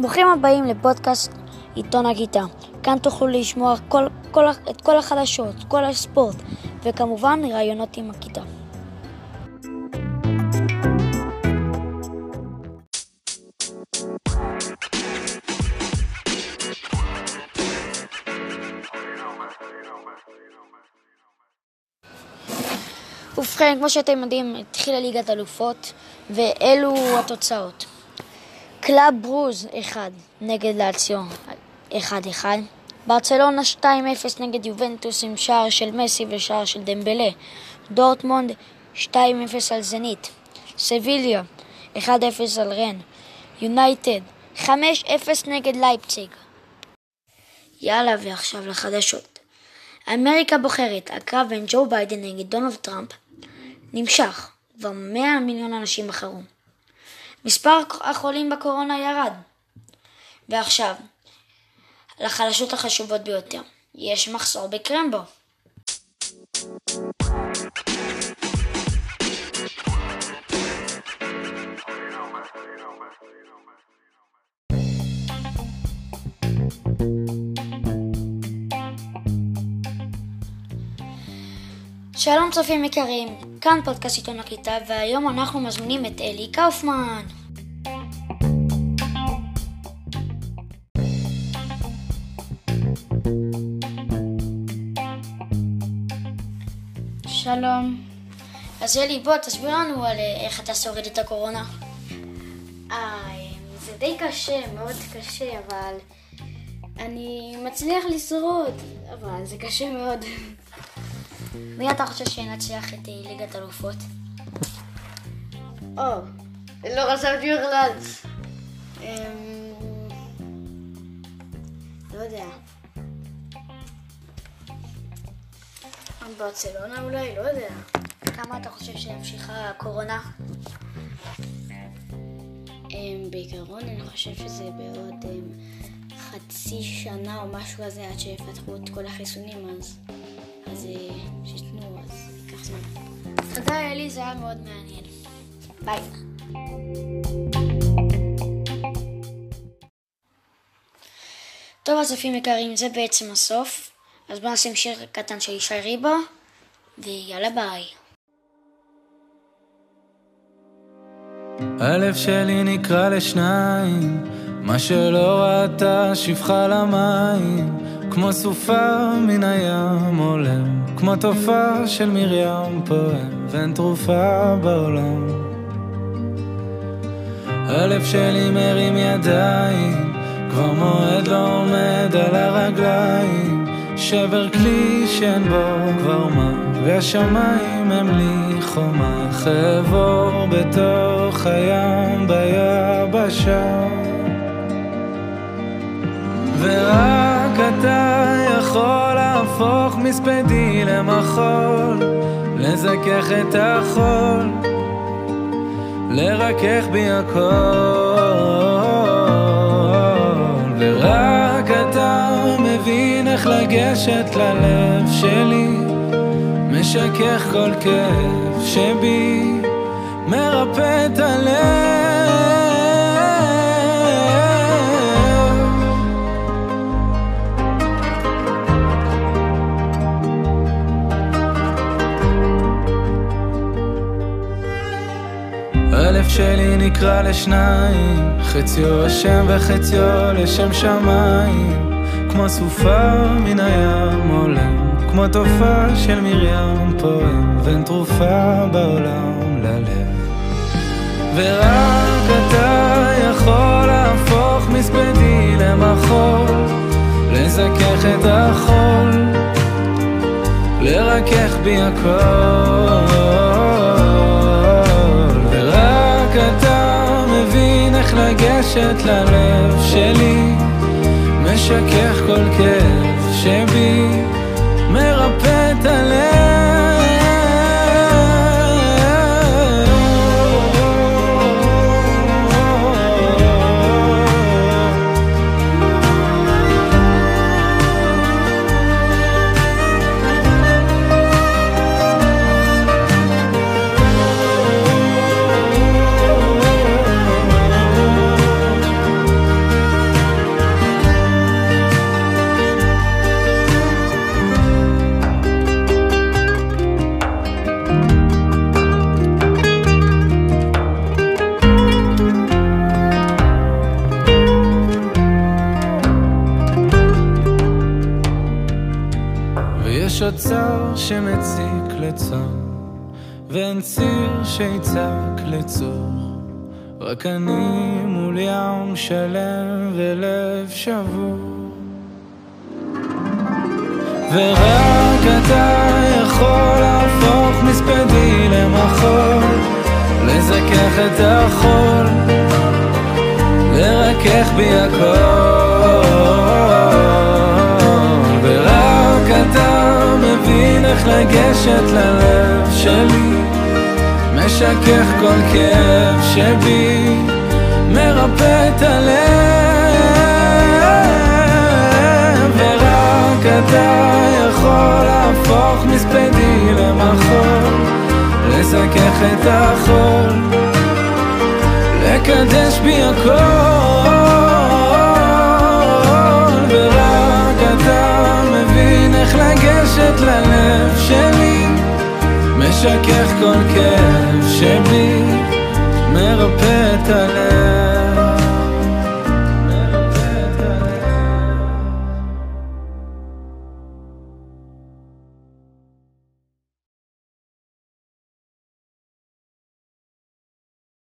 ברוכים הבאים לפודקאסט עיתון הכיתה. כאן תוכלו לשמוע כל, כל, את כל החדשות, כל הספורט, וכמובן ראיונות עם הכיתה. ובכן, כמו שאתם יודעים, התחילה ליגת אלופות, ואלו התוצאות. קלאב ברוז 1 נגד לאציו 1-1 ברצלונה 2-0 נגד יובנטוס עם שער של מסי ושער של דמבלה דורטמונד 2-0 על זנית סביליה 1-0 על רן יונייטד 5-0 נגד לייפציג יאללה ועכשיו לחדשות אמריקה בוחרת, הקרב בין ג'ו ביידן נגד דונלד טראמפ נמשך, כבר 100 מיליון אנשים בחרו מספר החולים בקורונה ירד. ועכשיו, לחלשות החשובות ביותר. יש מחסור בקרמבו. thank you שלום צופים יקרים, כאן פודקאסט עיתון הכיתה והיום אנחנו מזמינים את אלי קאופמן. שלום. אז אלי בוא תסביר לנו על איך אתה שורד את הקורונה. איי, זה די קשה, מאוד קשה, אבל אני מצליח לשרוד, אבל זה קשה מאוד. ويا تغشى شينات يا أخي تي لقى تروفوت أو اللغة السعودية غلط الوضع عن برشلونة ولا الوضع כמה אתה חושב שהמשיכה הקורונה? בעיקרון אני חושב שזה בעוד חצי שנה או משהו כזה עד שיפתחו את כל החיסונים אז زي شو اسمه كحسن تخيل لي ساعة نقعد معنا هنا باي טוב אז צופים יקרים זה בעצם הסוף אז בואו נשים שיר קטן של ישי ריבו ויאללה ביי הלב שלי נקרא לשניים מה שלא ראתה שפחה למים כמו סופה מן הים עולם, כמו תופעה של מרים פועם, ואין תרופה בעולם. הלב שלי מרים ידיים, כבר מועד לא עומד על הרגליים, שבר כלי שאין בו כבר מה, והשמיים הם לי חומה, חבור בתוך הים ביבשה. ורק אתה מספדי למחול, לזכך את החול, לרכך בי הכל. ורק אתה מבין איך לגשת ללב שלי, משכך כל כאב שבי, מרפא את הלב. הלב שלי נקרע לשניים חציו השם וחציו לשם שמיים כמו סופה מן הים עולם כמו תופעה של מרים פועם ואין תרופה בעולם ללב ורק אתה יכול להפוך מספדי למחול לזכך את החול לרכך בי הכל לגשת ללב שלי משכך כל כאב שבי מרפא את הלב תוצר שמציק לצר, ואין ציר שיצק לצור. רק אני מול ים שלם ולב שבור. ורק אתה יכול להפוך מספדי למחול, לזכך את החול, לרכך בי הכל. איך לגשת ללב שלי משכך כל כאב שבי מרפא את הלב ורק אתה יכול להפוך מספדי למחול לזכך את החול לקדש בי הכל. לגשת ללב שלי משכך כל כאב שבי מרפא את הלב